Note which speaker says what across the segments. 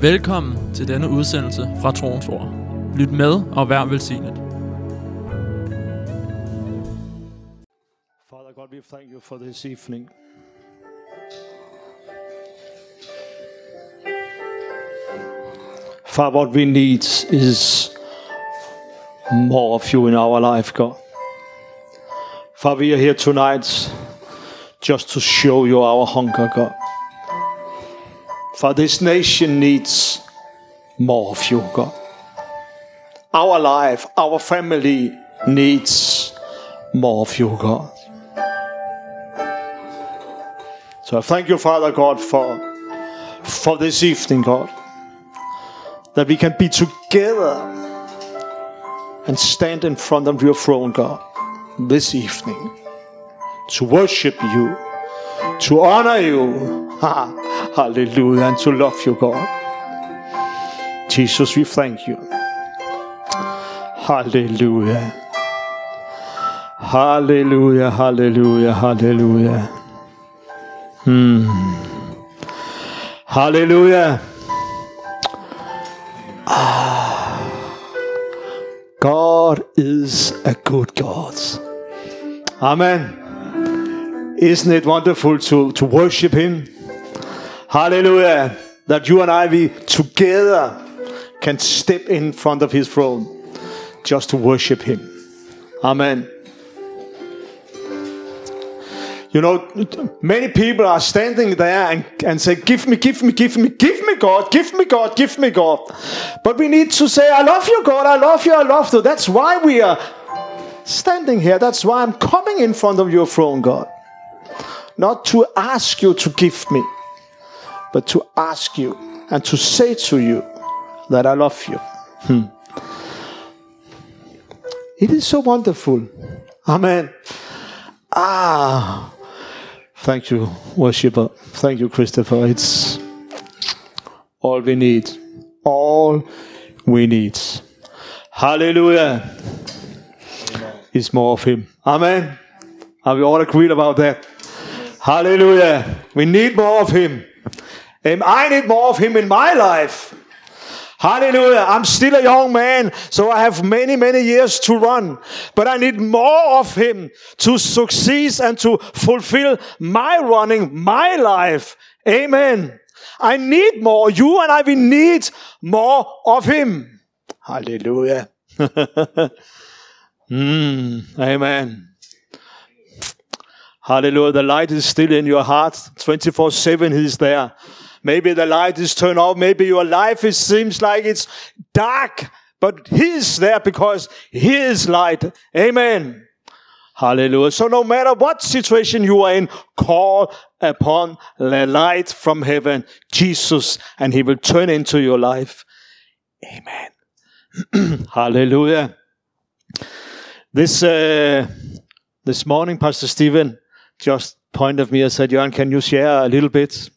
Speaker 1: Velkommen til denne udsendelse fra Troens Ord. Lyt med og vær velsignet.
Speaker 2: Father God, we thank you for this evening. Father, what we need is more of you in our life, God. Father, we are here tonight just to show you our hunger, God. For this nation needs more of you, God. Our life, our family needs more of you, God. So I thank you, Father God, for, for this evening, God. That we can be together and stand in front of your throne, God, this evening to worship you, to honor you, hallelujah, and to love you, God. Jesus, we thank you. Hallelujah. Hallelujah, hallelujah, hallelujah. Hmm. Hallelujah. Ah. God is a good God. Amen. Isn't it wonderful to, to worship Him? Hallelujah. That you and I, we together can step in front of His throne just to worship Him. Amen. You know, many people are standing there and, and say, Give me, give me, give me, give me, God, give me, God, give me, God. But we need to say, I love you, God, I love you, I love you. That's why we are standing here. That's why I'm coming in front of your throne, God. Not to ask you to give me, but to ask you and to say to you that I love you. Hmm. It is so wonderful. Amen. Ah, thank you, worshiper. Thank you, Christopher. It's all we need. All we need. Hallelujah. Is more of Him. Amen. Are we all agreed about that? Hallelujah. We need more of Him. I need more of Him in my life. Hallelujah. I'm still a young man, so I have many, many years to run. But I need more of Him to succeed and to fulfill my running, my life. Amen. I need more. You and I, we need more of Him. Hallelujah. mm, amen. Hallelujah. The light is still in your heart. 24 7 He's there. Maybe the light is turned off. Maybe your life is, seems like it's dark, but He is there because He is light. Amen. Hallelujah. So no matter what situation you are in, call upon the light from heaven, Jesus, and He will turn into your life. Amen. Hallelujah. This, uh, this morning, Pastor Stephen just pointed me and said, Johan, can you share a little bit?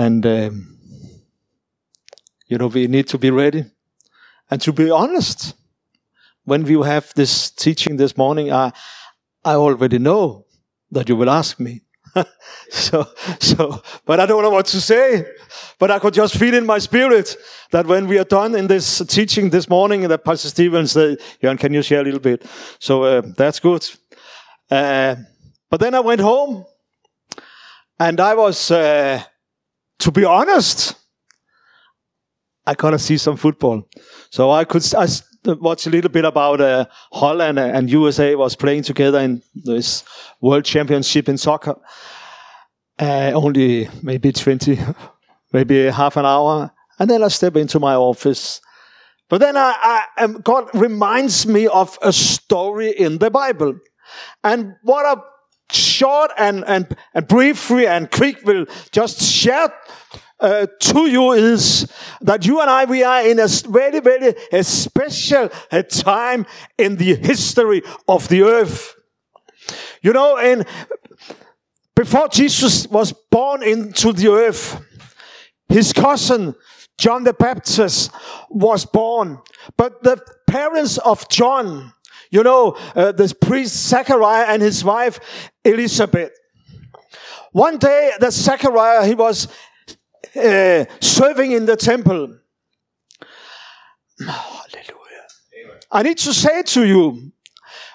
Speaker 2: And, um, you know, we need to be ready. And to be honest, when we have this teaching this morning, I, I already know that you will ask me. so, so, but I don't know what to say. But I could just feel in my spirit that when we are done in this teaching this morning, that Pastor Stephen said, Jan, can you share a little bit? So uh, that's good. Uh, but then I went home and I was, uh, to be honest, I gotta see some football. So I could I watch a little bit about uh, Holland and USA was playing together in this World Championship in soccer. Uh, only maybe 20, maybe half an hour. And then I step into my office. But then I, I, God reminds me of a story in the Bible. And what a short and, and, and briefly and quick will just share uh, to you is that you and I, we are in a very, very a special a time in the history of the earth. You know, and before Jesus was born into the earth, his cousin, John the Baptist, was born. But the parents of John, you know, uh, the priest Zachariah and his wife Elizabeth. One day, the Zachariah, he was uh, serving in the temple. Hallelujah. I need to say to you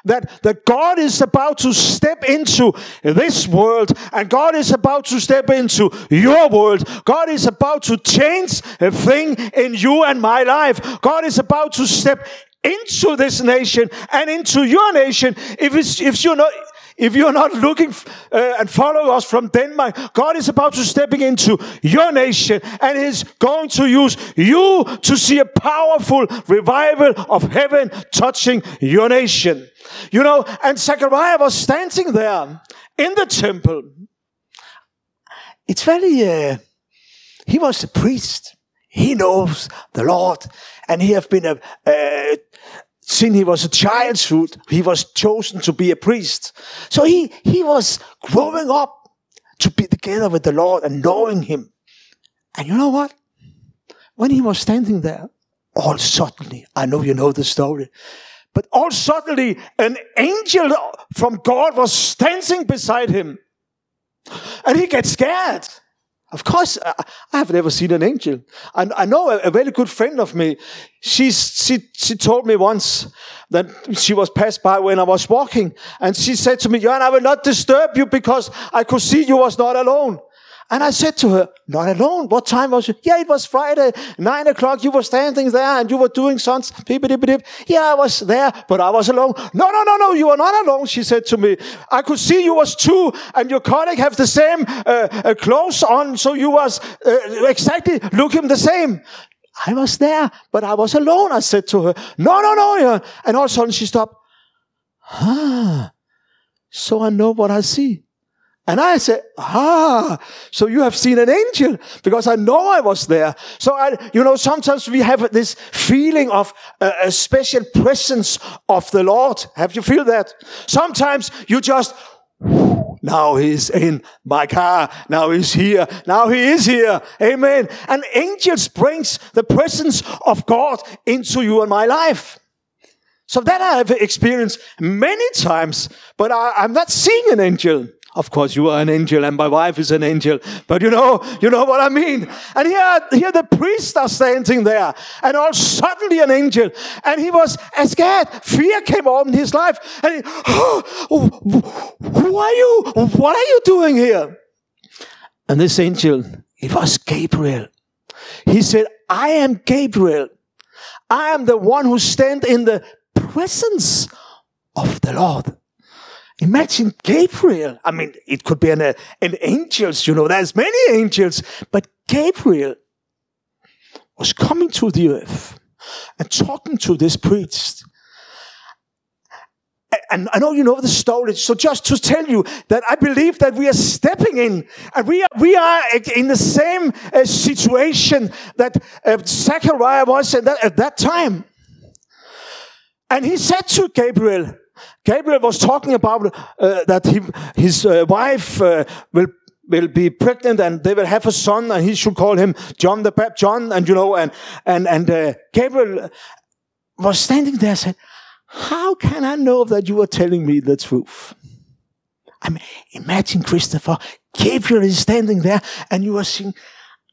Speaker 2: that, that God is about to step into this world and God is about to step into your world. God is about to change a thing in you and my life. God is about to step into this nation and into your nation. If if you're not, if you're not looking uh, and follow us from Denmark, God is about to stepping into your nation and is going to use you to see a powerful revival of heaven touching your nation. You know, and Zechariah was standing there in the temple. It's very, uh, he was a priest. He knows the Lord and he have been a, uh, since he was a childhood, he was chosen to be a priest. So he, he was growing up to be together with the Lord and knowing him. And you know what? When he was standing there, all suddenly, I know you know the story, but all suddenly an angel from God was standing beside him. And he gets scared. Of course, I, have never seen an angel. And I know a, very good friend of me. She's, she, she told me once that she was passed by when I was walking. And she said to me, Jan, I will not disturb you because I could see you was not alone. And I said to her, not alone. What time was it? Yeah, it was Friday, nine o'clock. You were standing there and you were doing sons. Yeah, I was there, but I was alone. No, no, no, no. You are not alone. She said to me, I could see you was two and your colleague have the same uh, uh, clothes on. So you was uh, exactly looking the same. I was there, but I was alone. I said to her, no, no, no. Yeah. And all of a sudden she stopped. Ah, so I know what I see. And I said, ah, so you have seen an angel because I know I was there. So I, you know, sometimes we have this feeling of a, a special presence of the Lord. Have you feel that? Sometimes you just, now he's in my car. Now he's here. Now he is here. Amen. And angels brings the presence of God into you and my life. So that I have experienced many times, but I, I'm not seeing an angel. Of course, you are an angel and my wife is an angel. But you know, you know what I mean. And here, here the priest are standing there and all suddenly an angel. And he was scared. Fear came on his life. And he, oh, who are you? What are you doing here? And this angel, it was Gabriel. He said, I am Gabriel. I am the one who stand in the presence of the Lord. Imagine Gabriel. I mean, it could be an, uh, an angels, you know, there's many angels, but Gabriel was coming to the earth and talking to this priest. And I know you know the story. So just to tell you that I believe that we are stepping in and we are, we are in the same uh, situation that uh, Zechariah was at that, at that time. And he said to Gabriel, Gabriel was talking about uh, that he, his uh, wife uh, will will be pregnant and they will have a son and he should call him John the Baptist, John, and you know, and and and uh, Gabriel was standing there and said, "How can I know that you are telling me the truth?" I mean, imagine Christopher. Gabriel is standing there and you are saying,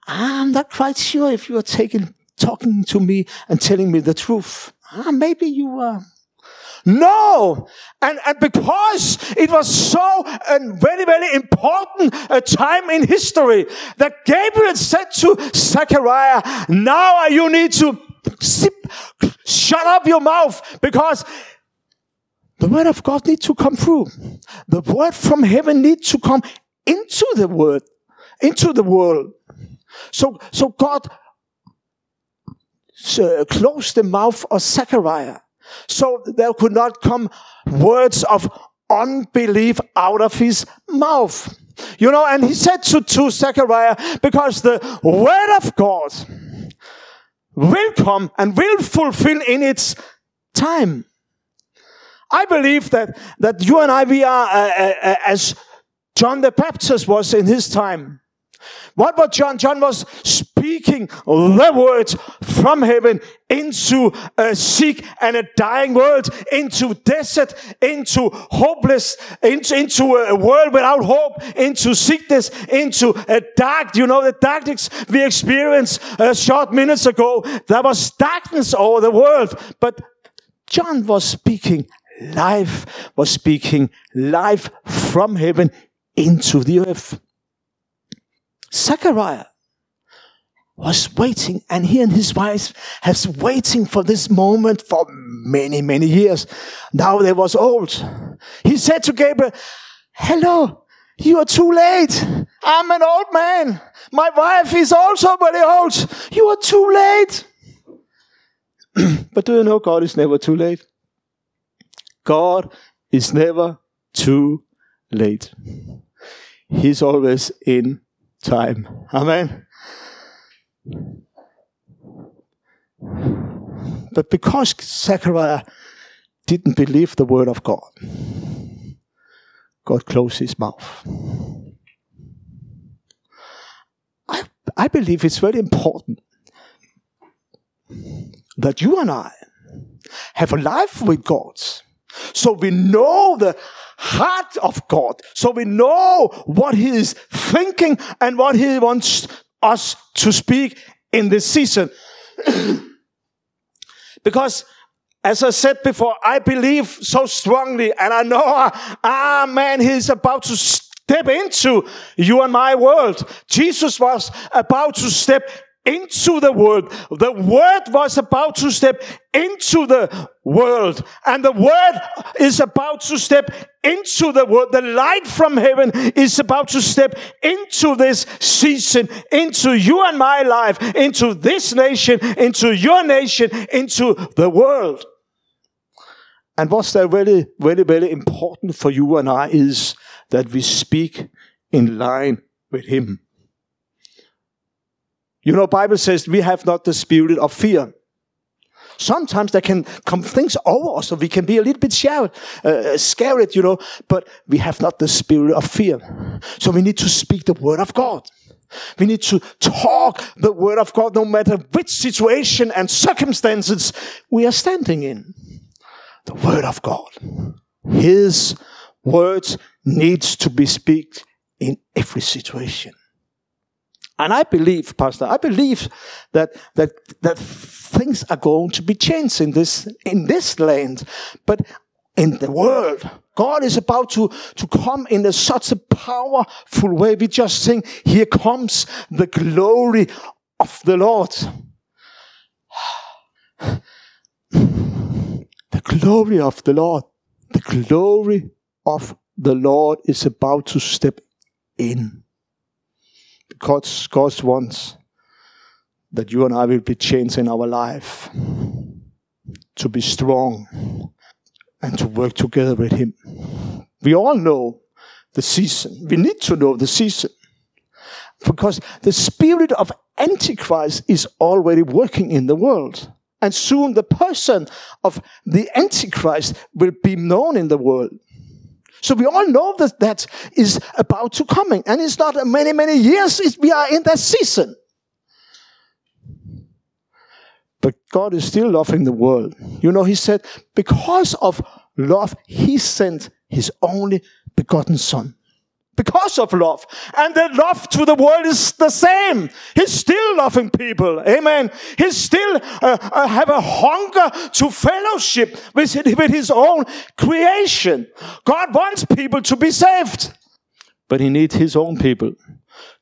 Speaker 2: "I'm not quite sure if you are taking talking to me and telling me the truth. Ah, maybe you are." No. And, and because it was so a very, very important a time in history that Gabriel said to Zechariah, now you need to shut up your mouth because the word of God needs to come through. The word from heaven needs to come into the word, into the world. So, so God uh, closed the mouth of Zechariah so there could not come words of unbelief out of his mouth. You know, and he said to, to Zechariah, because the word of God will come and will fulfill in its time. I believe that, that you and I, we are uh, uh, uh as John the Baptist was in his time. What was John? John was speaking the words from heaven into a sick and a dying world, into desert, into hopeless, into, into a world without hope, into sickness, into a dark, you know, the darkness we experienced a short minutes ago. There was darkness over the world, but John was speaking life, was speaking life from heaven into the earth. Zechariah was waiting, and he and his wife has waiting for this moment for many, many years. Now they was old. He said to Gabriel, hello, you are too late. I'm an old man. My wife is also very old. You are too late. but do you know God is never too late? God is never too late. He's always in time. Amen. But because Zechariah didn't believe the word of God, God closed his mouth. I, I believe it's very important that you and I have a life with God. So we know the heart of God. So we know what He is thinking and what He wants us to speak in this season. because as I said before, I believe so strongly and I know, ah man, He's about to step into you and my world. Jesus was about to step into the world. The word was about to step into the world and the word is about to step into the world. The light from heaven is about to step into this season, into you and my life, into this nation, into your nation, into the world. And what's that really, really, really important for you and I is that we speak in line with Him. You know, Bible says we have not the spirit of fear. Sometimes there can come things over us, so we can be a little bit scared, uh, scared, you know, but we have not the spirit of fear. So we need to speak the word of God. We need to talk the word of God no matter which situation and circumstances we are standing in. The word of God. His words needs to be speak in every situation. And I believe, Pastor, I believe that, that, that things are going to be changed in this, in this land. But in the world, God is about to, to come in a, such a powerful way. We just sing, here comes the glory of the Lord. The glory of the Lord. The glory of the Lord is about to step in. God's, God wants that you and I will be changed in our life to be strong and to work together with Him. We all know the season. We need to know the season because the spirit of Antichrist is already working in the world. And soon the person of the Antichrist will be known in the world. So we all know that that is about to coming. And it's not many, many years. We are in that season. But God is still loving the world. You know, He said, because of love, He sent His only begotten Son because of love. And the love to the world is the same. He's still loving people. Amen. He still uh, uh, have a hunger to fellowship with, with his own creation. God wants people to be saved. But he needs his own people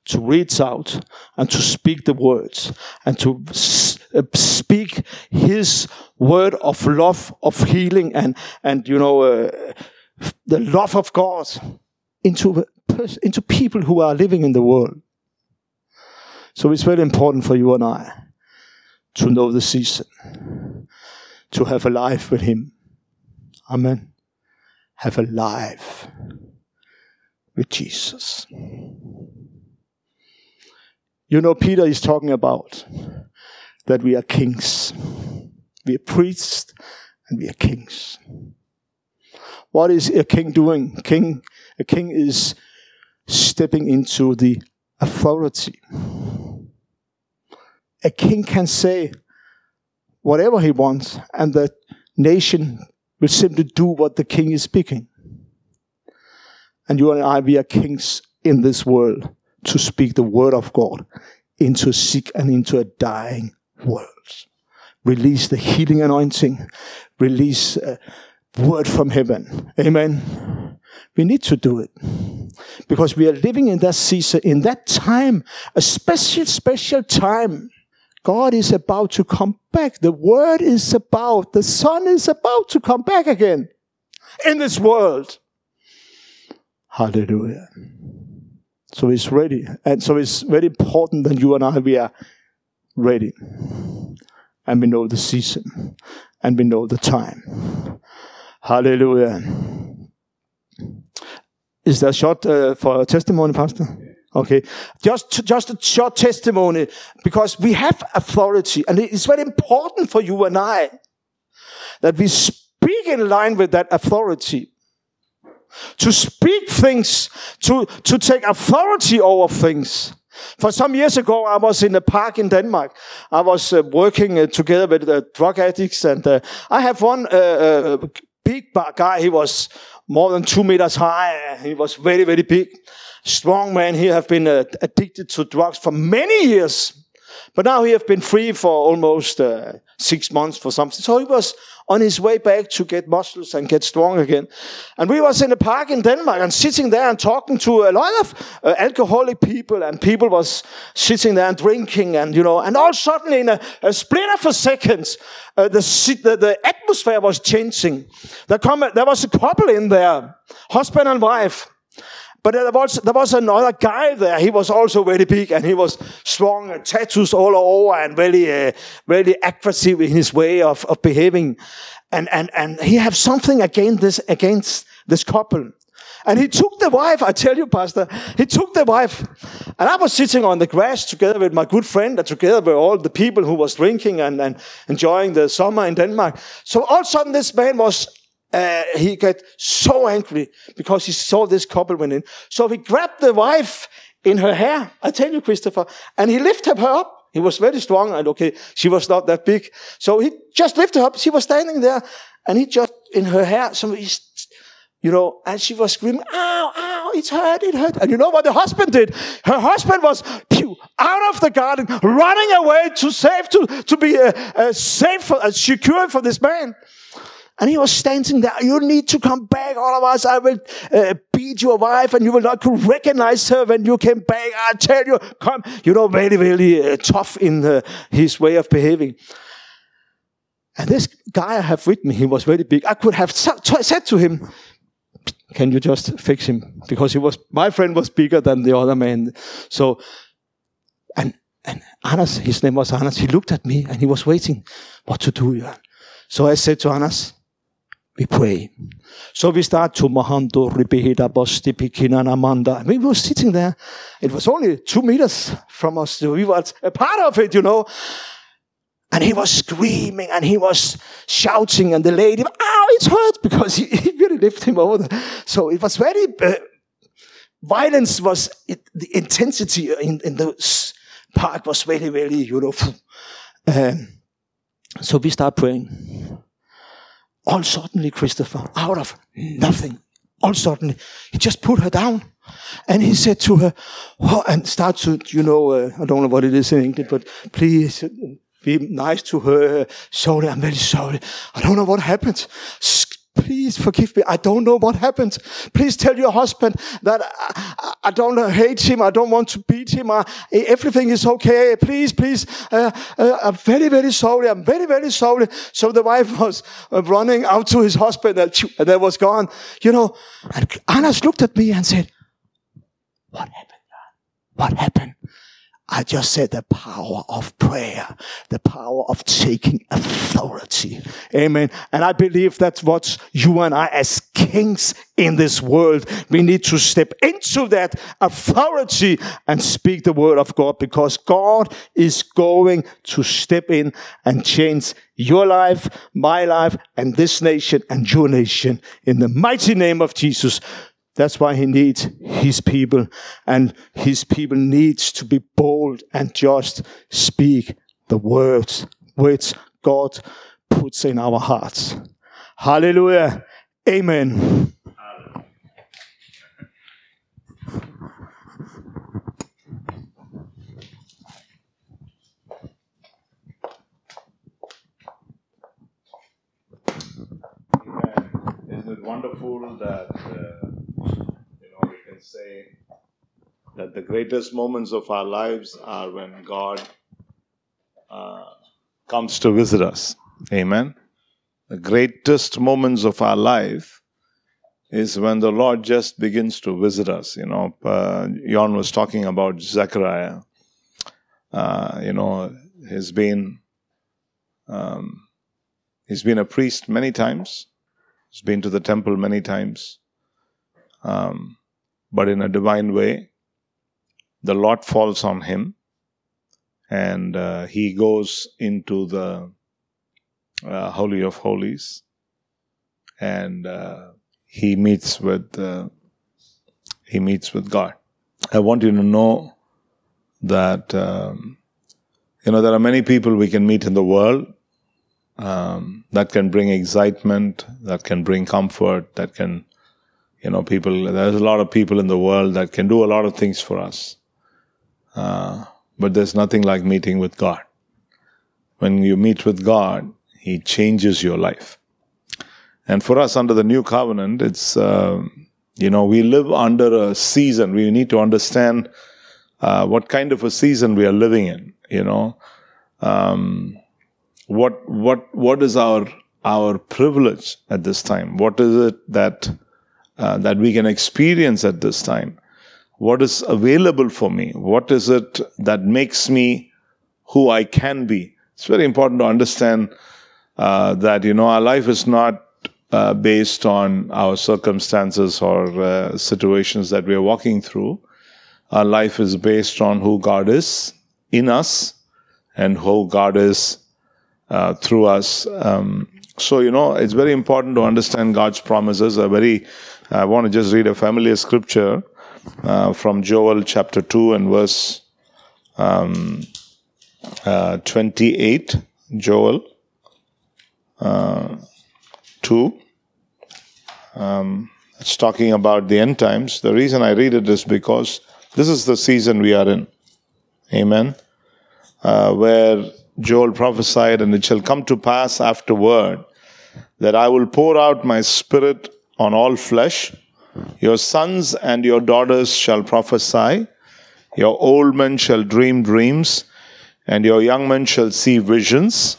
Speaker 2: to reach out and to speak the words and to uh, speak his word of love, of healing and, and, you know, uh, the love of God into into people who are living in the world. So it's very important for you and I to know the season, to have a life with Him. Amen. Have a life with Jesus. You know, Peter is talking about that we are kings. We are priests and we are kings. What is a king doing? King, a king is stepping into the authority. A king can say whatever he wants, and the nation will simply do what the king is speaking. And you and I, we are kings in this world to speak the word of God into a sick and into a dying world. Release the healing anointing, release a word from heaven. Amen. We need to do it because we are living in that season, in that time, a special, special time. God is about to come back. The word is about, the son is about to come back again in this world. Hallelujah. So it's ready. And so it's very important that you and I, we are ready. And we know the season. And we know the time. Hallelujah. Is that short uh, for a testimony, Pastor? Okay, just just a short testimony because we have authority, and it's very important for you and I that we speak in line with that authority. To speak things, to to take authority over things. For some years ago, I was in a park in Denmark. I was uh, working uh, together with uh, drug addicts, and uh, I have one uh, uh, big guy. He was more than two meters high. He was very, very big. Strong man. He have been uh, addicted to drugs for many years. But now he have been free for almost uh, six months for something. So he was on his way back to get muscles and get strong again. And we was in a park in Denmark and sitting there and talking to a lot of uh, alcoholic people and people was sitting there and drinking and, you know, and all suddenly in a, a split of a second, uh, the, the, the atmosphere was changing. There, come, there was a couple in there, husband and wife. But there was, there was another guy there. He was also very big and he was strong and tattoos all over and very, uh, very aggressive in his way of, of behaving. And, and, and he had something against this, against this couple. And he took the wife, I tell you, Pastor, he took the wife. And I was sitting on the grass together with my good friend and together with all the people who was drinking and, and enjoying the summer in Denmark. So all of a sudden this man was uh, he got so angry because he saw this couple went in. So he grabbed the wife in her hair. I tell you, Christopher, and he lifted her up. He was very strong and okay, she was not that big. So he just lifted her up. She was standing there and he just in her hair. So he's, you know, and she was screaming, ow, ow, it's hurt, it hurt. And you know what the husband did? Her husband was pew, out of the garden, running away to save, to, to be uh, uh, safe, uh, secure for this man. And he was standing there. You need to come back. Otherwise, I will uh, beat your wife and you will not recognize her when you came back. I tell you, come. You know, very, very uh, tough in uh, his way of behaving. And this guy I have with me, he was very big. I could have said to him, can you just fix him? Because he was, my friend was bigger than the other man. So, and, and Anders, his name was Anders, he looked at me and he was waiting what to do. So I said to Anders, we pray. So we start to Mahando Ribehida Bosti Pikinanamanda. We were sitting there. It was only two meters from us. So we were a part of it, you know. And he was screaming and he was shouting and the lady, ow, it hurt because he, he really lifted him over. So it was very, uh, violence was, it, the intensity in, in the park was very, very, you know. Um, so we start praying all suddenly, Christopher, out of nothing, all suddenly, he just put her down. And he said to her, oh, and start to, you know, uh, I don't know what it is in English, but please be nice to her. Sorry, I'm very sorry. I don't know what happened. Please forgive me. I don't know what happened. Please tell your husband that I, I don't hate him. I don't want to beat him. I, everything is okay. Please, please. Uh, uh, I'm very, very sorry. I'm very, very sorry. So the wife was uh, running out to his husband and, and they was gone. You know, and Anders looked at me and said, what happened? What happened? I just said the power of prayer, the power of taking authority. Amen. And I believe that's what you and I as kings in this world, we need to step into that authority and speak the word of God because God is going to step in and change your life, my life, and this nation and your nation in the mighty name of Jesus. That's why he needs his people. And his people needs to be bold and just speak the words which God puts in our hearts. Hallelujah. Amen.
Speaker 3: Isn't it wonderful that uh, say that the greatest moments of our lives are when God uh, comes to visit us? Amen. The greatest moments of our life is when the Lord just begins to visit us. You know, uh, Jon was talking about Zechariah. Uh, you know, he's been um, he's been a priest many times. He's been to the temple many times. Um, but in a divine way, the lot falls on him and uh, he goes into the uh, Holy of Holies and uh, he meets with uh, he meets with God. I want you to know that um, you know there are many people we can meet in the world um, that can bring excitement, that can bring comfort, that can, you know, people, there's a lot of people in the world that can do a lot of things for us. Uh, but there's nothing like meeting with God. When you meet with God, He changes your life. And for us under the new covenant, it's, uh, you know, we live under a season. We need to understand uh, what kind of a season we are living in, you know. Um, what what what is our our privilege at this time? What is it that uh, that we can experience at this time? What is available for me? What is it that makes me who I can be? It's very important to understand uh, that you know our life is not uh, based on our circumstances or uh, situations that we are walking through. Our life is based on who God is in us and who God is uh, through us. Um, so, you know, it's very important to understand God's promises. A very, I want to just read a familiar scripture uh, from Joel chapter 2 and verse um, uh, 28. Joel uh, 2. Um, it's talking about the end times. The reason I read it is because this is the season we are in. Amen. Uh, where Joel prophesied, and it shall come to pass afterward that I will pour out my spirit on all flesh. Your sons and your daughters shall prophesy. Your old men shall dream dreams, and your young men shall see visions.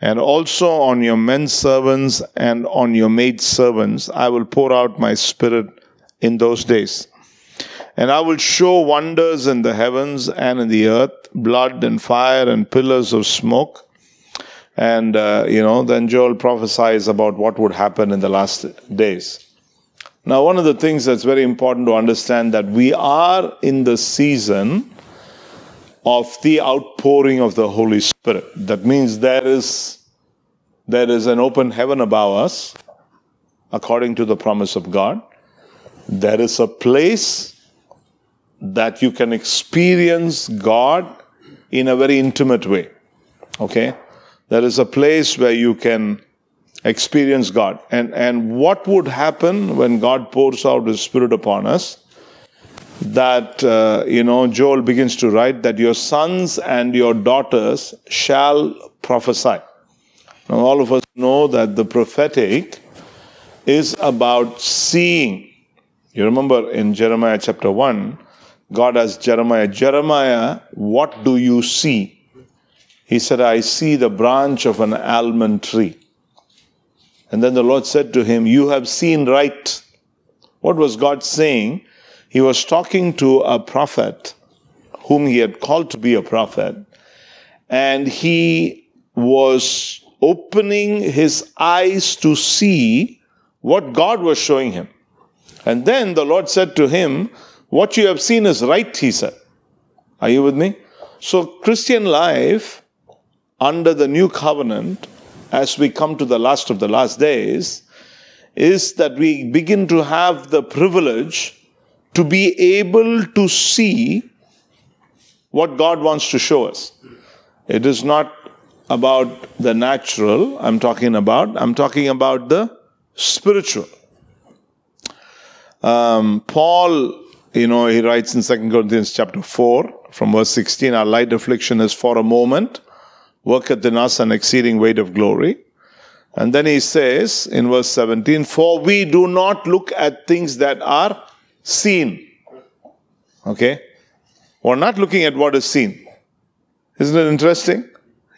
Speaker 3: And also on your men servants and on your maid servants I will pour out my spirit in those days. And I will show wonders in the heavens and in the earth, blood and fire and pillars of smoke. And, uh, you know, then Joel prophesies about what would happen in the last days. Now, one of the things that's very important to understand that we are in the season of the outpouring of the Holy Spirit. That means there is there is an open heaven above us, according to the promise of God. There is a place that you can experience God in a very intimate way. Okay? There is a place where you can experience God. And, and what would happen when God pours out His Spirit upon us? That, uh, you know, Joel begins to write that your sons and your daughters shall prophesy. Now, all of us know that the prophetic is about seeing. You remember in Jeremiah chapter 1, God asked Jeremiah, Jeremiah, what do you see? He said, I see the branch of an almond tree. And then the Lord said to him, You have seen right. What was God saying? He was talking to a prophet whom he had called to be a prophet, and he was opening his eyes to see what God was showing him. And then the Lord said to him, what you have seen is right, he said. Are you with me? So, Christian life under the new covenant, as we come to the last of the last days, is that we begin to have the privilege to be able to see what God wants to show us. It is not about the natural, I'm talking about, I'm talking about the spiritual. Um, Paul, you know, he writes in 2 Corinthians chapter 4, from verse 16, our light affliction is for a moment, worketh in us an exceeding weight of glory. And then he says in verse 17, For we do not look at things that are seen. Okay? We're not looking at what is seen. Isn't it interesting?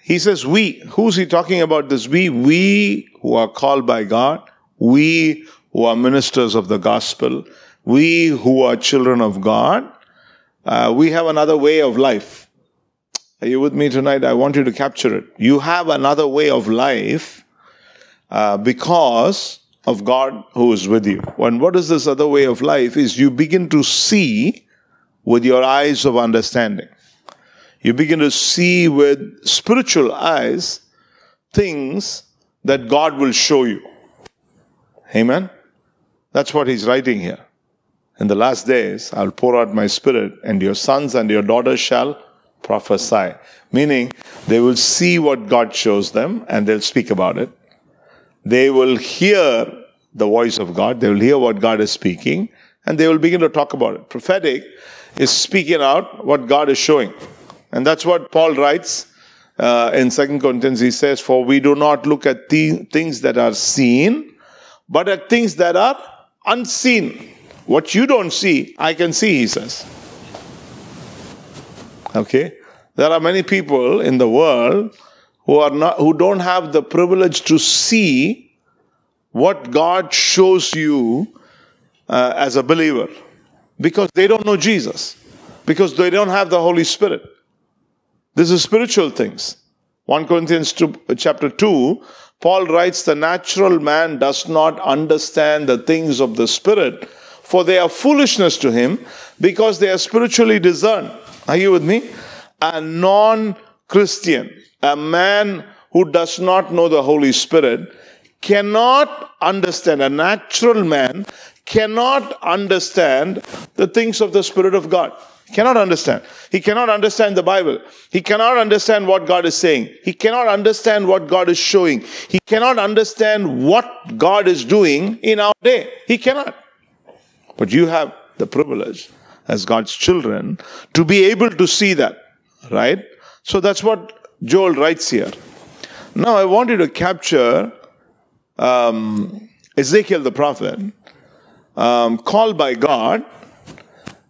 Speaker 3: He says, We. Who's he talking about this we? We who are called by God, we who are ministers of the gospel, we who are children of God, uh, we have another way of life. Are you with me tonight? I want you to capture it. You have another way of life uh, because of God who is with you. And what is this other way of life? Is you begin to see with your eyes of understanding. You begin to see with spiritual eyes things that God will show you. Amen? That's what he's writing here. In the last days, I'll pour out my spirit, and your sons and your daughters shall prophesy. Meaning, they will see what God shows them and they'll speak about it. They will hear the voice of God, they will hear what God is speaking, and they will begin to talk about it. Prophetic is speaking out what God is showing. And that's what Paul writes uh, in Second Corinthians. He says, For we do not look at th- things that are seen, but at things that are unseen. What you don't see, I can see, he says. Okay? There are many people in the world who are not who don't have the privilege to see what God shows you uh, as a believer because they don't know Jesus because they don't have the Holy Spirit. This is spiritual things. 1 Corinthians 2, chapter 2, Paul writes, The natural man does not understand the things of the Spirit, for they are foolishness to him because they are spiritually discerned. Are you with me? A non Christian, a man who does not know the Holy Spirit, cannot understand, a natural man cannot understand the things of the Spirit of God. Cannot understand. He cannot understand the Bible. He cannot understand what God is saying. He cannot understand what God is showing. He cannot understand what God is doing in our day. He cannot. But you have the privilege as God's children to be able to see that, right? So that's what Joel writes here. Now I want you to capture um, Ezekiel the prophet, um, called by God,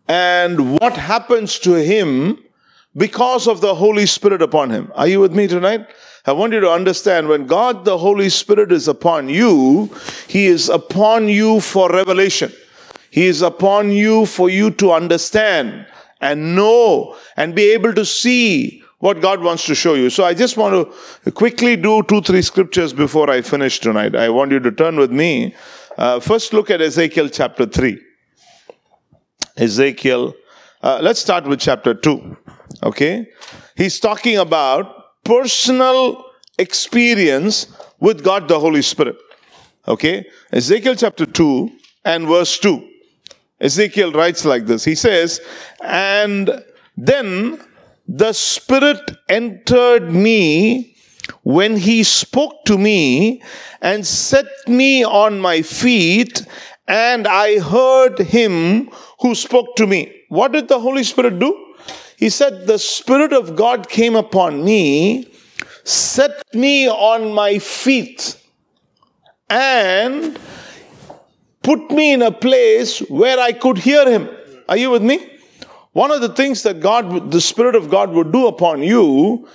Speaker 3: and what happens to him because of the Holy Spirit upon him. Are you with me tonight? I want you to understand when God the Holy Spirit is upon you, He is upon you for revelation. He is upon you for you to understand and know and be able to see what God wants to show you. So I just want to quickly do two, three scriptures before I finish tonight. I want you to turn with me. Uh, first, look at Ezekiel chapter 3. Ezekiel, uh, let's start with chapter 2. Okay? He's talking about personal experience with God the Holy Spirit. Okay? Ezekiel chapter 2 and verse 2. Ezekiel writes like this. He says, And then the Spirit entered me when he spoke to me and set me on my feet, and I heard him who spoke to me. What did the Holy Spirit do? He said, The Spirit of God came upon me, set me on my feet, and put me in a place where I could hear him. Are you with me? One of the things that God, the Spirit of God would do upon you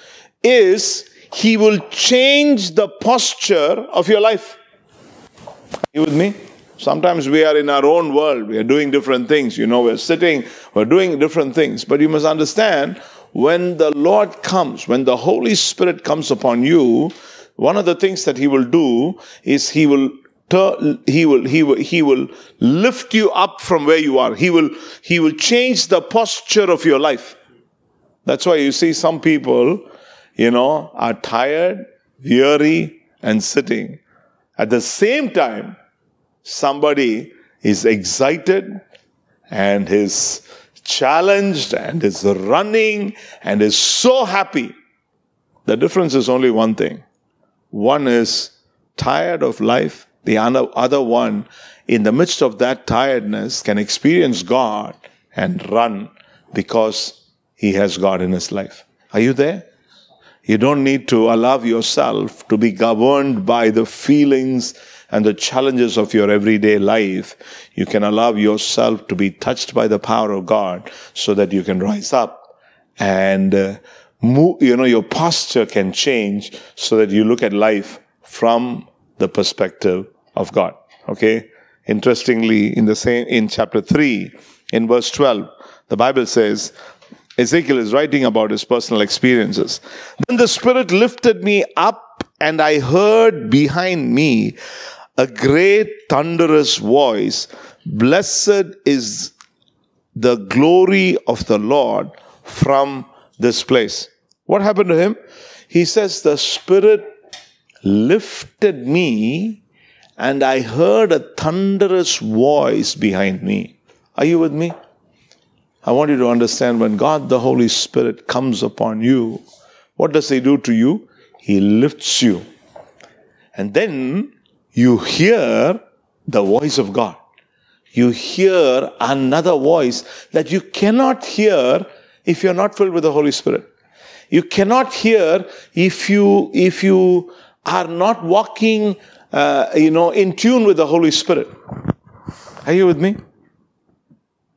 Speaker 3: is He will change the posture of your life. Are you with me? Sometimes we are in our own world, we are doing different things. You know, we're sitting, we're doing different things. But you must understand when the Lord comes, when the Holy Spirit comes upon you, one of the things that He will do is He will he will he will he will lift you up from where you are he will he will change the posture of your life that's why you see some people you know are tired weary and sitting at the same time somebody is excited and is challenged and is running and is so happy. The difference is only one thing. One is tired of life, the other one, in the midst of that tiredness, can experience God and run because he has God in his life. Are you there? You don't need to allow yourself to be governed by the feelings and the challenges of your everyday life. You can allow yourself to be touched by the power of God so that you can rise up and uh, move, you know, your posture can change so that you look at life from the perspective of God. Okay? Interestingly, in the same, in chapter 3, in verse 12, the Bible says, Ezekiel is writing about his personal experiences. Then the Spirit lifted me up, and I heard behind me a great thunderous voice Blessed is the glory of the Lord from this place. What happened to him? He says, The Spirit lifted me, and I heard a thunderous voice behind me. Are you with me? I want you to understand when God the Holy Spirit comes upon you, what does He do to you? He lifts you. And then you hear the voice of God. You hear another voice that you cannot hear if you're not filled with the Holy Spirit. You cannot hear if you, if you are not walking, uh, you know, in tune with the Holy Spirit. Are you with me?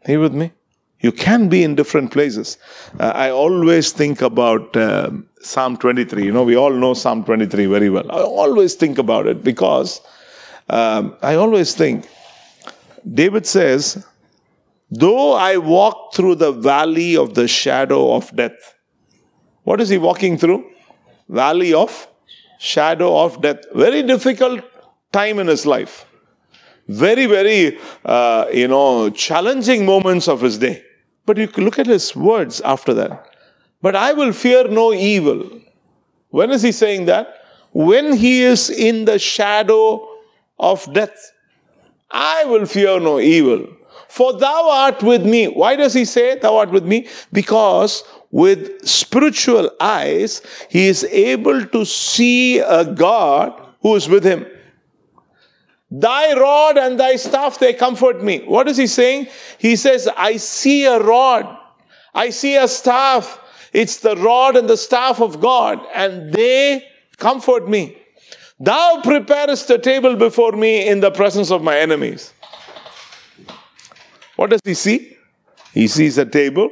Speaker 3: Are you with me? You can be in different places. Uh, I always think about uh, Psalm 23. You know, we all know Psalm 23 very well. I always think about it because um, I always think, David says, Though I walk through the valley of the shadow of death. What is he walking through? Valley of shadow of death. Very difficult time in his life. Very, very, uh, you know, challenging moments of his day. But you look at his words after that. But I will fear no evil. When is he saying that? When he is in the shadow of death. I will fear no evil. For thou art with me. Why does he say thou art with me? Because with spiritual eyes, he is able to see a God who is with him. Thy rod and thy staff, they comfort me. What is he saying? He says, I see a rod, I see a staff. It's the rod and the staff of God, and they comfort me. Thou preparest a table before me in the presence of my enemies. What does he see? He sees a table,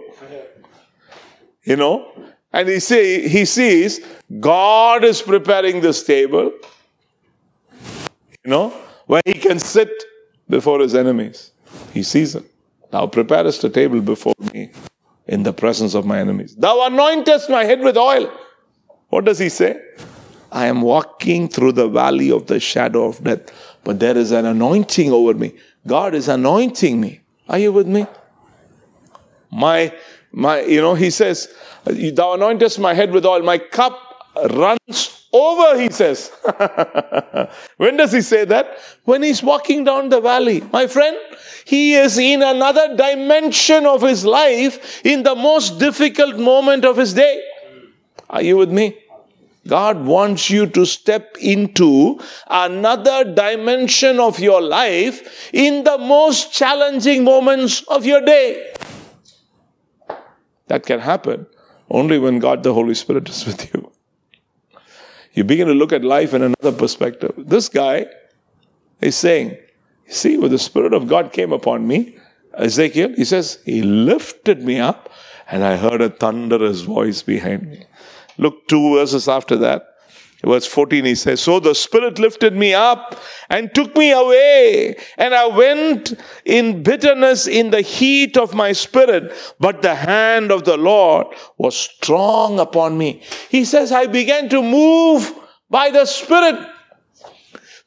Speaker 3: you know, and he say he sees God is preparing this table, you know, where he can sit before his enemies. He sees it. Thou preparest a table before me in the presence of my enemies. Thou anointest my head with oil. What does he say? I am walking through the valley of the shadow of death, but there is an anointing over me. God is anointing me. Are you with me? My, my, you know, he says, Thou anointest my head with oil, my cup runs over, he says. when does he say that? When he's walking down the valley. My friend, he is in another dimension of his life in the most difficult moment of his day. Are you with me? God wants you to step into another dimension of your life in the most challenging moments of your day. That can happen only when God the Holy Spirit is with you. You begin to look at life in another perspective. This guy is saying, See, when the Spirit of God came upon me, Ezekiel, he says, He lifted me up and I heard a thunderous voice behind me. Look two verses after that. Verse 14, he says, So the Spirit lifted me up and took me away, and I went in bitterness in the heat of my spirit, but the hand of the Lord was strong upon me. He says, I began to move by the Spirit.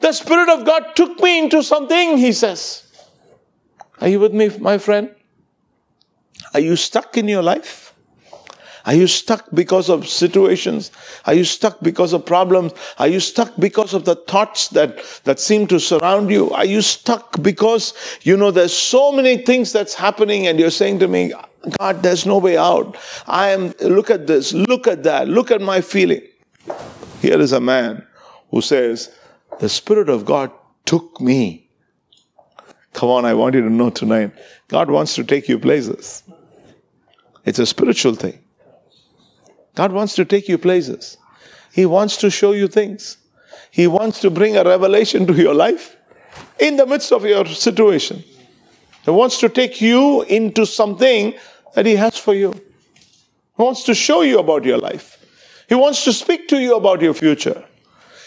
Speaker 3: The Spirit of God took me into something, he says. Are you with me, my friend? Are you stuck in your life? Are you stuck because of situations? Are you stuck because of problems? Are you stuck because of the thoughts that, that seem to surround you? Are you stuck because, you know, there's so many things that's happening and you're saying to me, God, there's no way out. I am, look at this, look at that, look at my feeling. Here is a man who says, The Spirit of God took me. Come on, I want you to know tonight. God wants to take you places. It's a spiritual thing. God wants to take you places. He wants to show you things. He wants to bring a revelation to your life in the midst of your situation. He wants to take you into something that He has for you. He wants to show you about your life. He wants to speak to you about your future.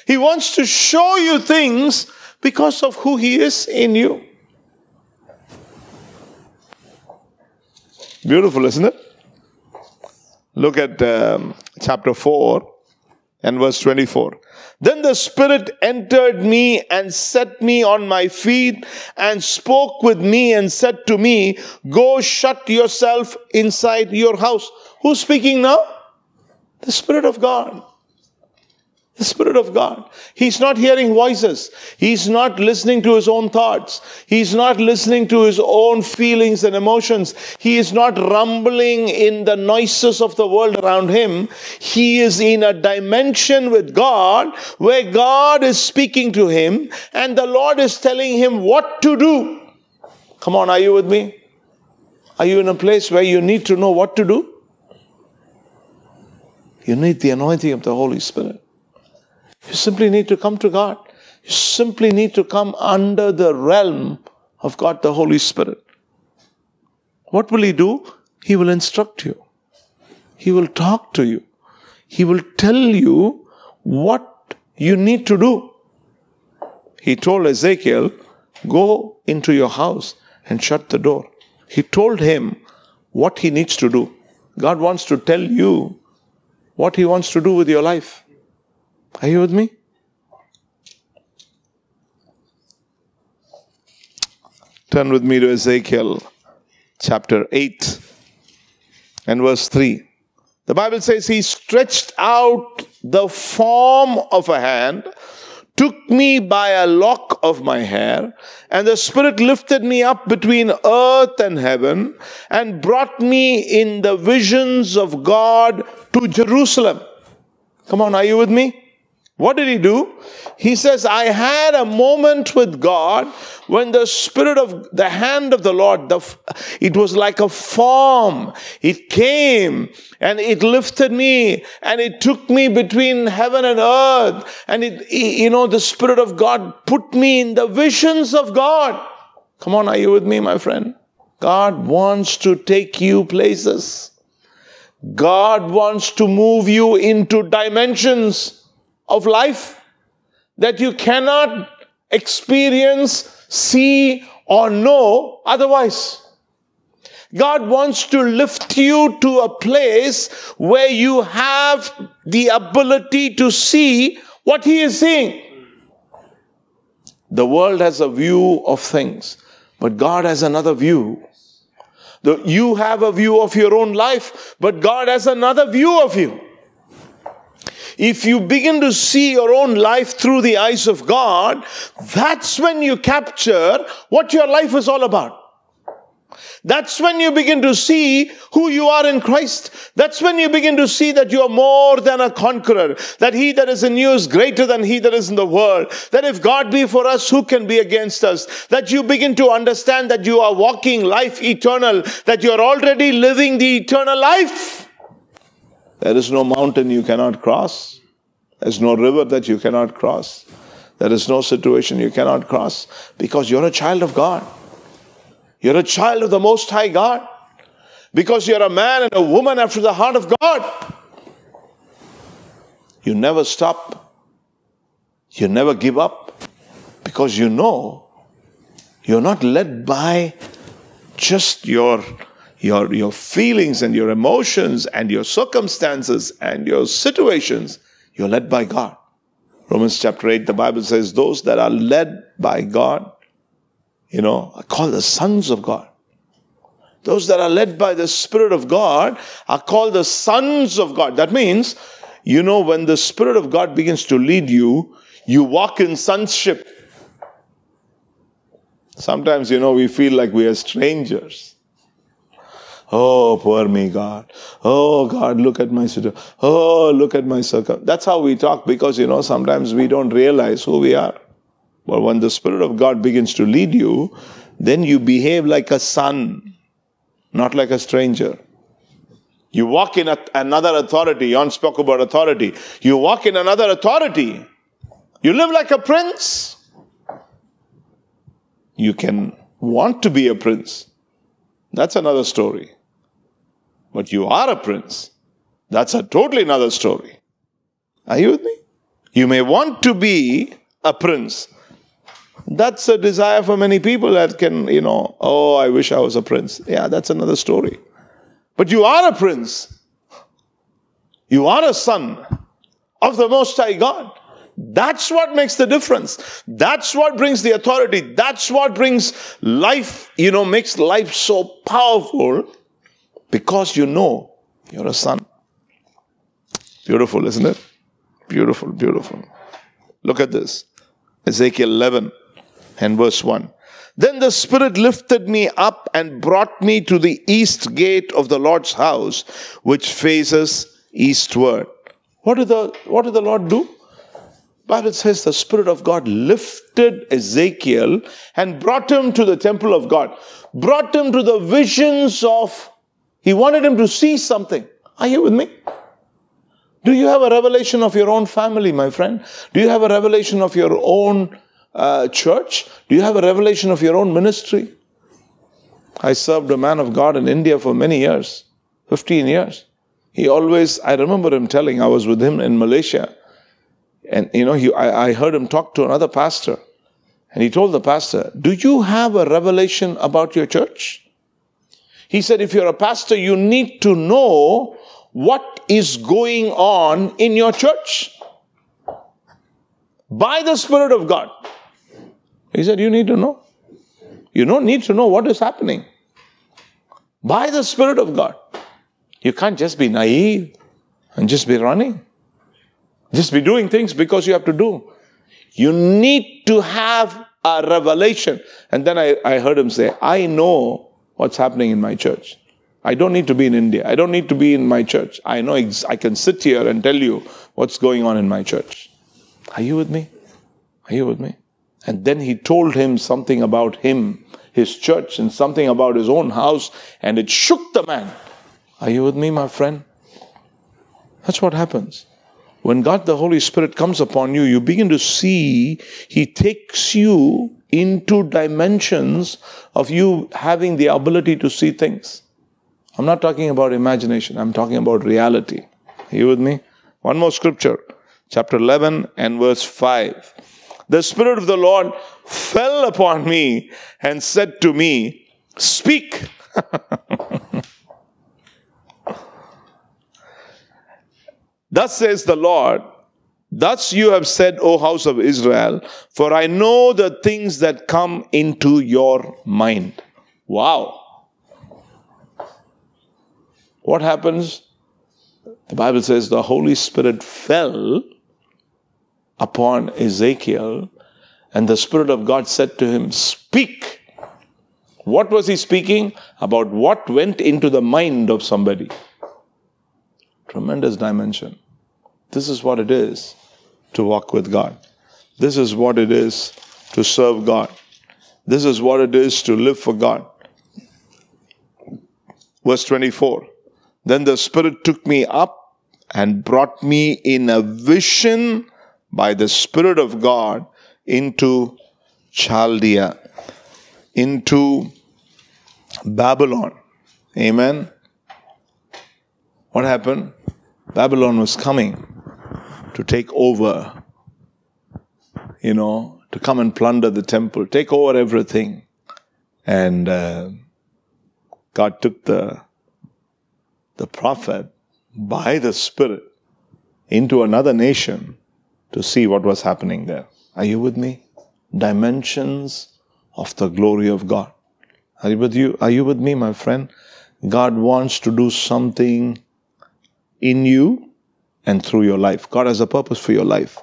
Speaker 3: He wants to show you things because of who He is in you. Beautiful, isn't it? Look at um, chapter 4 and verse 24. Then the Spirit entered me and set me on my feet and spoke with me and said to me, Go shut yourself inside your house. Who's speaking now? The Spirit of God. The Spirit of God. He's not hearing voices. He's not listening to his own thoughts. He's not listening to his own feelings and emotions. He is not rumbling in the noises of the world around him. He is in a dimension with God where God is speaking to him and the Lord is telling him what to do. Come on, are you with me? Are you in a place where you need to know what to do? You need the anointing of the Holy Spirit. You simply need to come to God. You simply need to come under the realm of God the Holy Spirit. What will He do? He will instruct you. He will talk to you. He will tell you what you need to do. He told Ezekiel, Go into your house and shut the door. He told him what he needs to do. God wants to tell you what He wants to do with your life. Are you with me? Turn with me to Ezekiel chapter 8 and verse 3. The Bible says, He stretched out the form of a hand, took me by a lock of my hair, and the Spirit lifted me up between earth and heaven, and brought me in the visions of God to Jerusalem. Come on, are you with me? What did he do? He says, I had a moment with God when the Spirit of the hand of the Lord, the, it was like a form. It came and it lifted me and it took me between heaven and earth. And it, you know, the Spirit of God put me in the visions of God. Come on, are you with me, my friend? God wants to take you places. God wants to move you into dimensions of life that you cannot experience, see, or know otherwise. God wants to lift you to a place where you have the ability to see what He is seeing. The world has a view of things, but God has another view. You have a view of your own life, but God has another view of you. If you begin to see your own life through the eyes of God, that's when you capture what your life is all about. That's when you begin to see who you are in Christ. That's when you begin to see that you are more than a conqueror. That he that is in you is greater than he that is in the world. That if God be for us, who can be against us? That you begin to understand that you are walking life eternal. That you are already living the eternal life. There is no mountain you cannot cross. There's no river that you cannot cross. There is no situation you cannot cross because you're a child of God. You're a child of the Most High God because you're a man and a woman after the heart of God. You never stop. You never give up because you know you're not led by just your your, your feelings and your emotions and your circumstances and your situations, you're led by God. Romans chapter 8, the Bible says, Those that are led by God, you know, are called the sons of God. Those that are led by the Spirit of God are called the sons of God. That means, you know, when the Spirit of God begins to lead you, you walk in sonship. Sometimes, you know, we feel like we are strangers. Oh, poor me, God. Oh, God, look at my situation. Oh, look at my circle. That's how we talk because, you know, sometimes we don't realize who we are. But when the Spirit of God begins to lead you, then you behave like a son, not like a stranger. You walk in a, another authority. Jan spoke about authority. You walk in another authority. You live like a prince. You can want to be a prince. That's another story. But you are a prince. That's a totally another story. Are you with me? You may want to be a prince. That's a desire for many people that can, you know, oh, I wish I was a prince. Yeah, that's another story. But you are a prince. You are a son of the Most High God. That's what makes the difference. That's what brings the authority. That's what brings life, you know, makes life so powerful because you know you're a son. Beautiful, isn't it? Beautiful, beautiful. Look at this Ezekiel 11 and verse 1. Then the Spirit lifted me up and brought me to the east gate of the Lord's house, which faces eastward. What did the, what did the Lord do? Bible says the Spirit of God lifted Ezekiel and brought him to the temple of God, brought him to the visions of, he wanted him to see something. Are you with me? Do you have a revelation of your own family, my friend? Do you have a revelation of your own uh, church? Do you have a revelation of your own ministry? I served a man of God in India for many years, 15 years. He always, I remember him telling, I was with him in Malaysia. And you know, he, I, I heard him talk to another pastor. And he told the pastor, Do you have a revelation about your church? He said, If you're a pastor, you need to know what is going on in your church by the Spirit of God. He said, You need to know. You don't need to know what is happening by the Spirit of God. You can't just be naive and just be running. Just be doing things because you have to do. You need to have a revelation. And then I, I heard him say, I know what's happening in my church. I don't need to be in India. I don't need to be in my church. I know ex- I can sit here and tell you what's going on in my church. Are you with me? Are you with me? And then he told him something about him, his church, and something about his own house, and it shook the man. Are you with me, my friend? That's what happens. When God the Holy Spirit comes upon you, you begin to see, He takes you into dimensions of you having the ability to see things. I'm not talking about imagination, I'm talking about reality. Are you with me? One more scripture, chapter 11 and verse 5. The Spirit of the Lord fell upon me and said to me, Speak. Thus says the Lord, Thus you have said, O house of Israel, for I know the things that come into your mind. Wow. What happens? The Bible says the Holy Spirit fell upon Ezekiel, and the Spirit of God said to him, Speak. What was he speaking? About what went into the mind of somebody. Tremendous dimension. This is what it is to walk with God. This is what it is to serve God. This is what it is to live for God. Verse 24 Then the Spirit took me up and brought me in a vision by the Spirit of God into Chaldea, into Babylon. Amen. What happened? Babylon was coming to take over, you know, to come and plunder the temple, take over everything. And uh, God took the, the prophet by the Spirit into another nation to see what was happening there. Are you with me? Dimensions of the glory of God. Are you with you? Are you with me, my friend? God wants to do something in you and through your life. God has a purpose for your life.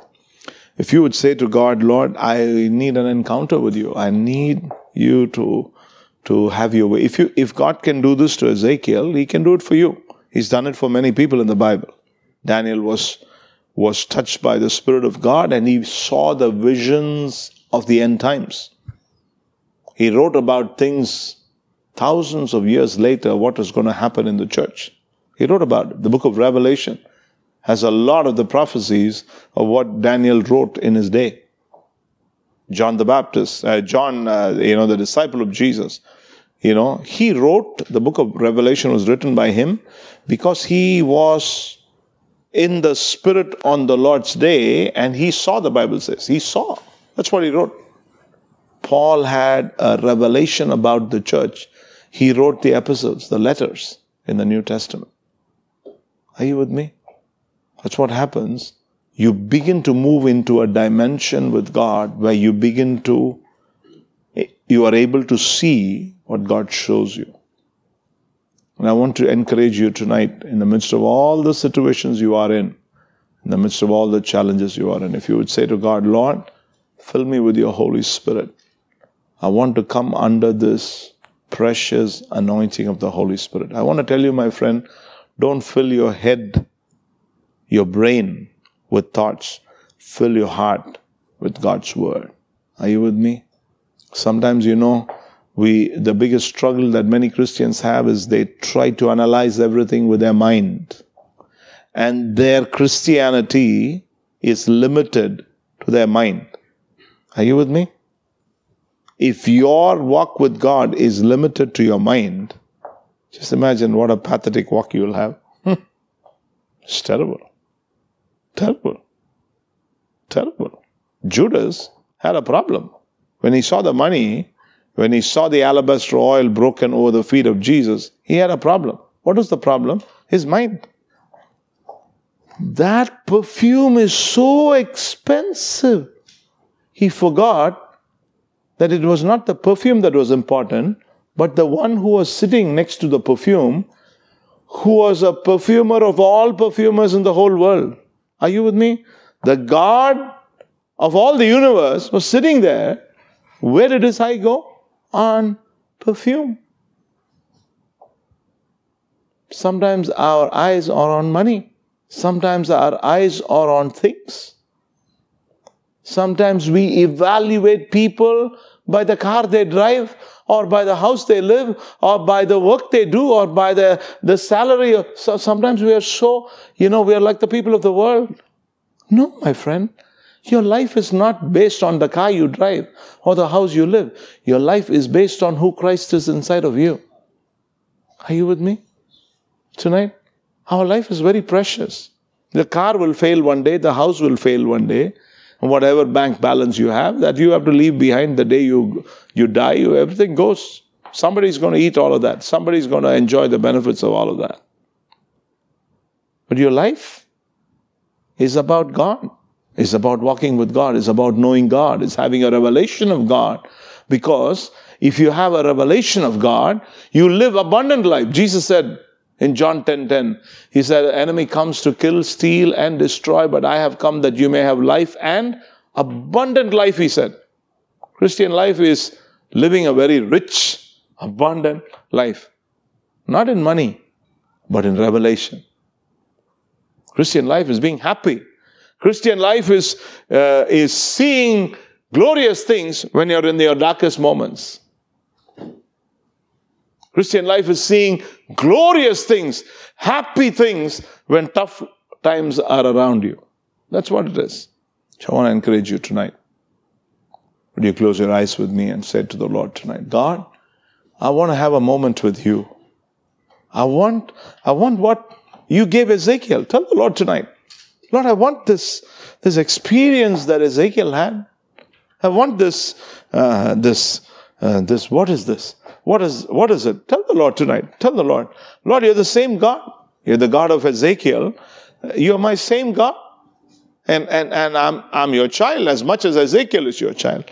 Speaker 3: If you would say to God, Lord, I need an encounter with you. I need you to, to have your way. If you, if God can do this to Ezekiel, he can do it for you. He's done it for many people in the Bible. Daniel was, was touched by the Spirit of God and he saw the visions of the end times. He wrote about things thousands of years later, what is going to happen in the church. He wrote about it. The book of Revelation has a lot of the prophecies of what Daniel wrote in his day. John the Baptist, uh, John, uh, you know, the disciple of Jesus, you know, he wrote, the book of Revelation was written by him because he was in the Spirit on the Lord's day and he saw, the Bible says. He saw. That's what he wrote. Paul had a revelation about the church. He wrote the epistles, the letters in the New Testament. Are you with me? That's what happens. You begin to move into a dimension with God where you begin to, eh, you are able to see what God shows you. And I want to encourage you tonight, in the midst of all the situations you are in, in the midst of all the challenges you are in, if you would say to God, Lord, fill me with your Holy Spirit. I want to come under this precious anointing of the Holy Spirit. I want to tell you, my friend, don't fill your head your brain with thoughts. Fill your heart with God's word. Are you with me? Sometimes, you know, we, the biggest struggle that many Christians have is they try to analyze everything with their mind. And their Christianity is limited to their mind. Are you with me? If your walk with God is limited to your mind, just imagine what a pathetic walk you will have. it's terrible. Terrible. Terrible. Judas had a problem. When he saw the money, when he saw the alabaster oil broken over the feet of Jesus, he had a problem. What was the problem? His mind. That perfume is so expensive. He forgot that it was not the perfume that was important, but the one who was sitting next to the perfume, who was a perfumer of all perfumers in the whole world. Are you with me? The God of all the universe was sitting there. Where did his eye go? On perfume. Sometimes our eyes are on money. Sometimes our eyes are on things. Sometimes we evaluate people by the car they drive, or by the house they live, or by the work they do, or by the, the salary. So sometimes we are so, you know, we are like the people of the world. No, my friend. Your life is not based on the car you drive or the house you live. Your life is based on who Christ is inside of you. Are you with me? Tonight? Our life is very precious. The car will fail one day, the house will fail one day, whatever bank balance you have, that you have to leave behind the day you, you die, you, everything goes. Somebody's going to eat all of that. Somebody's going to enjoy the benefits of all of that. But your life is about God. It's about walking with God. It's about knowing God. It's having a revelation of God. Because if you have a revelation of God, you live abundant life. Jesus said in John 10 10, He said, The enemy comes to kill, steal, and destroy, but I have come that you may have life and abundant life, He said. Christian life is living a very rich, abundant life. Not in money, but in revelation. Christian life is being happy. Christian life is, uh, is seeing glorious things when you're in your darkest moments. Christian life is seeing glorious things, happy things when tough times are around you. That's what it is. So I want to encourage you tonight. Would you close your eyes with me and say to the Lord tonight, God, I want to have a moment with you. I want, I want what you gave Ezekiel. Tell the Lord tonight, Lord, I want this, this experience that Ezekiel had. I want this, uh, this, uh, this, what is this? What is, what is it? Tell the Lord tonight. Tell the Lord, Lord, you're the same God. You're the God of Ezekiel. You're my same God. And, and, and I'm, I'm your child as much as Ezekiel is your child.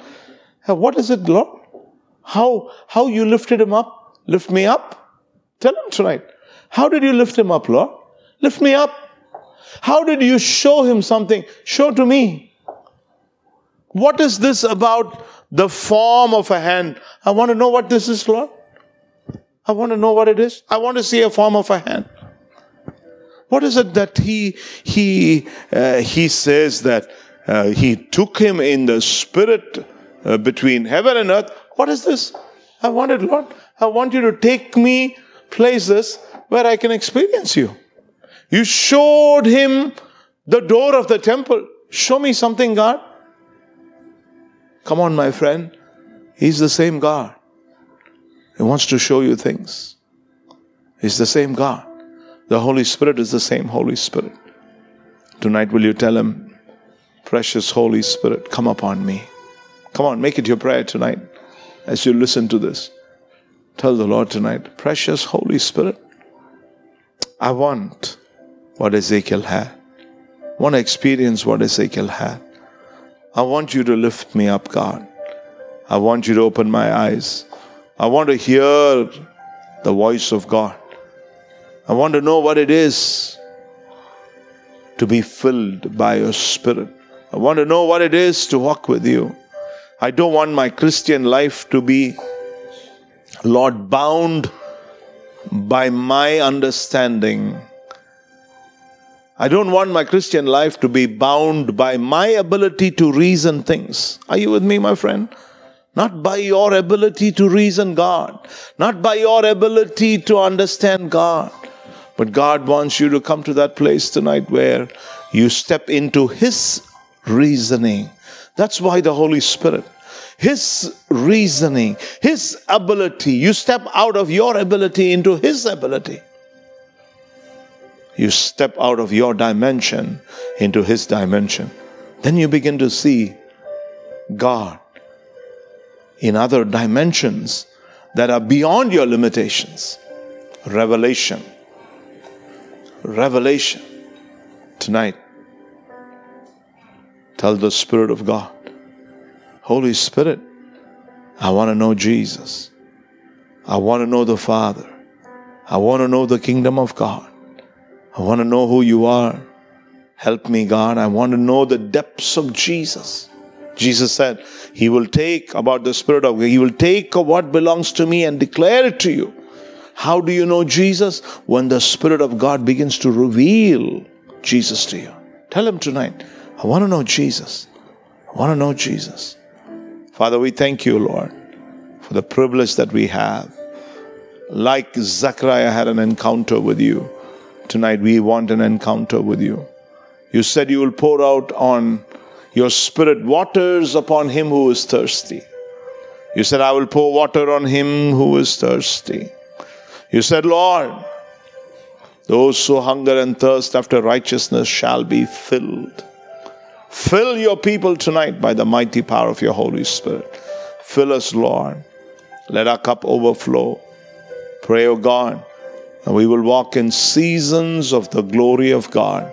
Speaker 3: What is it, Lord? how, how you lifted him up? Lift me up? Tell him tonight. How did you lift him up, Lord? Lift me up. How did you show him something? Show to me. What is this about the form of a hand? I want to know what this is, Lord. I want to know what it is. I want to see a form of a hand. What is it that he he uh, he says that uh, he took him in the spirit uh, between heaven and earth? What is this? I want it, Lord. I want you to take me places where I can experience you. You showed him the door of the temple. Show me something, God. Come on, my friend. He's the same God. He wants to show you things. He's the same God. The Holy Spirit is the same Holy Spirit. Tonight, will you tell him, Precious Holy Spirit, come upon me? Come on, make it your prayer tonight as you listen to this. Tell the Lord tonight, Precious Holy Spirit, I want what Ezekiel had. I want to experience what Ezekiel had. I want you to lift me up, God. I want you to open my eyes. I want to hear the voice of God. I want to know what it is to be filled by your Spirit. I want to know what it is to walk with you. I don't want my Christian life to be, Lord, bound by my understanding. I don't want my Christian life to be bound by my ability to reason things. Are you with me, my friend? Not by your ability to reason God, not by your ability to understand God, but God wants you to come to that place tonight where you step into His reasoning. That's why the Holy Spirit, His reasoning, His ability, you step out of your ability into His ability. You step out of your dimension into His dimension. Then you begin to see God in other dimensions that are beyond your limitations. Revelation revelation tonight. Tell the Spirit of God, Holy Spirit, I want to know Jesus. I want to know the Father. I want to know the kingdom of God. I want to know who you are. Help me, God. I want to know the depths of Jesus. Jesus said, He will take about the Spirit of God, He will take what belongs to me and declare it to you. How do you know Jesus? When the Spirit of God begins to reveal Jesus to you. Tell him tonight, I want to know Jesus. I want to know Jesus. Father, we thank you, Lord, for the privilege that we have. Like Zechariah had an encounter with you, tonight we want an encounter with you. You said you will pour out on your spirit waters upon him who is thirsty. You said, I will pour water on him who is thirsty. You said, Lord, those who hunger and thirst after righteousness shall be filled. Fill your people tonight by the mighty power of your Holy Spirit. Fill us, Lord. Let our cup overflow. Pray, O God, and we will walk in seasons of the glory of God.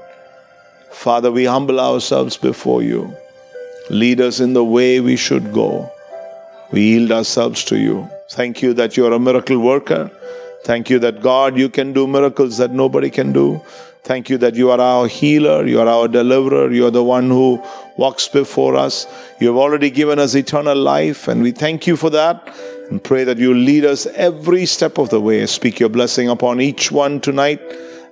Speaker 3: Father, we humble ourselves before you. Lead us in the way we should go. We yield ourselves to you. Thank you that you are a miracle worker. Thank you that God, you can do miracles that nobody can do. Thank you that you are our healer, you are our deliverer, you are the one who walks before us. You have already given us eternal life, and we thank you for that. And pray that you lead us every step of the way. Speak your blessing upon each one tonight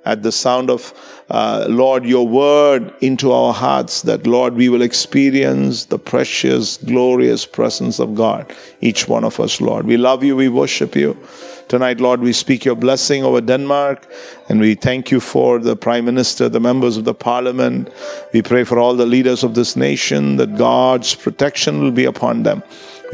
Speaker 3: at the sound of, uh, Lord, your word into our hearts, that, Lord, we will experience the precious, glorious presence of God, each one of us, Lord. We love you, we worship you. Tonight, Lord, we speak your blessing over Denmark and we thank you for the Prime Minister, the members of the Parliament. We pray for all the leaders of this nation that God's protection will be upon them.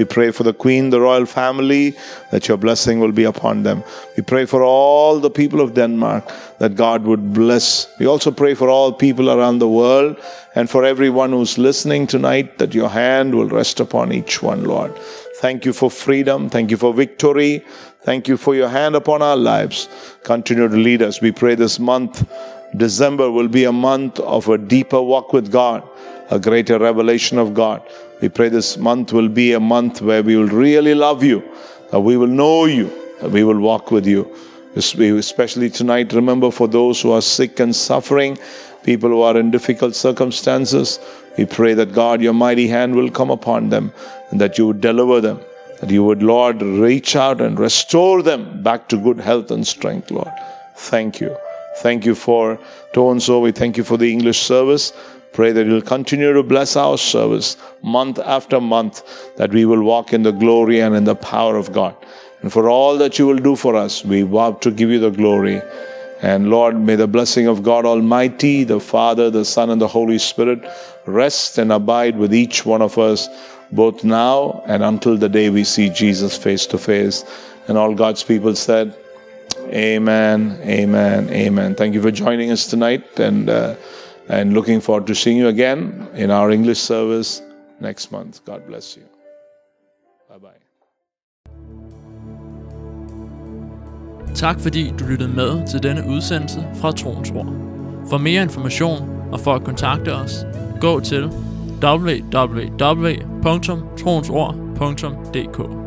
Speaker 3: We pray for the Queen, the royal family, that your blessing will be upon them. We pray for all the people of Denmark that God would bless. We also pray for all people around the world and for everyone who's listening tonight that your hand will rest upon each one, Lord. Thank you for freedom. Thank you for victory. Thank you for your hand upon our lives. Continue to lead us. We pray this month, December, will be a month of a deeper walk with God, a greater revelation of God. We pray this month will be a month where we will really love you, that we will know you, that we will walk with you. Especially tonight, remember for those who are sick and suffering, people who are in difficult circumstances, we pray that God, your mighty hand will come upon them and that you would deliver them, that you would, Lord, reach out and restore them back to good health and strength, Lord. Thank you. Thank you for Toronto. We thank you for the English service. Pray that you'll continue to bless our service month after month, that we will walk in the glory and in the power of God. And for all that you will do for us, we vow to give you the glory. And Lord, may the blessing of God Almighty, the Father, the Son, and the Holy Spirit rest and abide with each one of us, both now and until the day we see Jesus face to face. And all God's people said, Amen, amen, amen. Thank you for joining us tonight and, uh, and looking forward to seeing you again in our English service next month. God bless you. Bye bye.
Speaker 1: Tak fordi du lyttede med til denne udsendelse fra Troens Ord. For mere information og for at kontakte os, gå til www.troensord.dk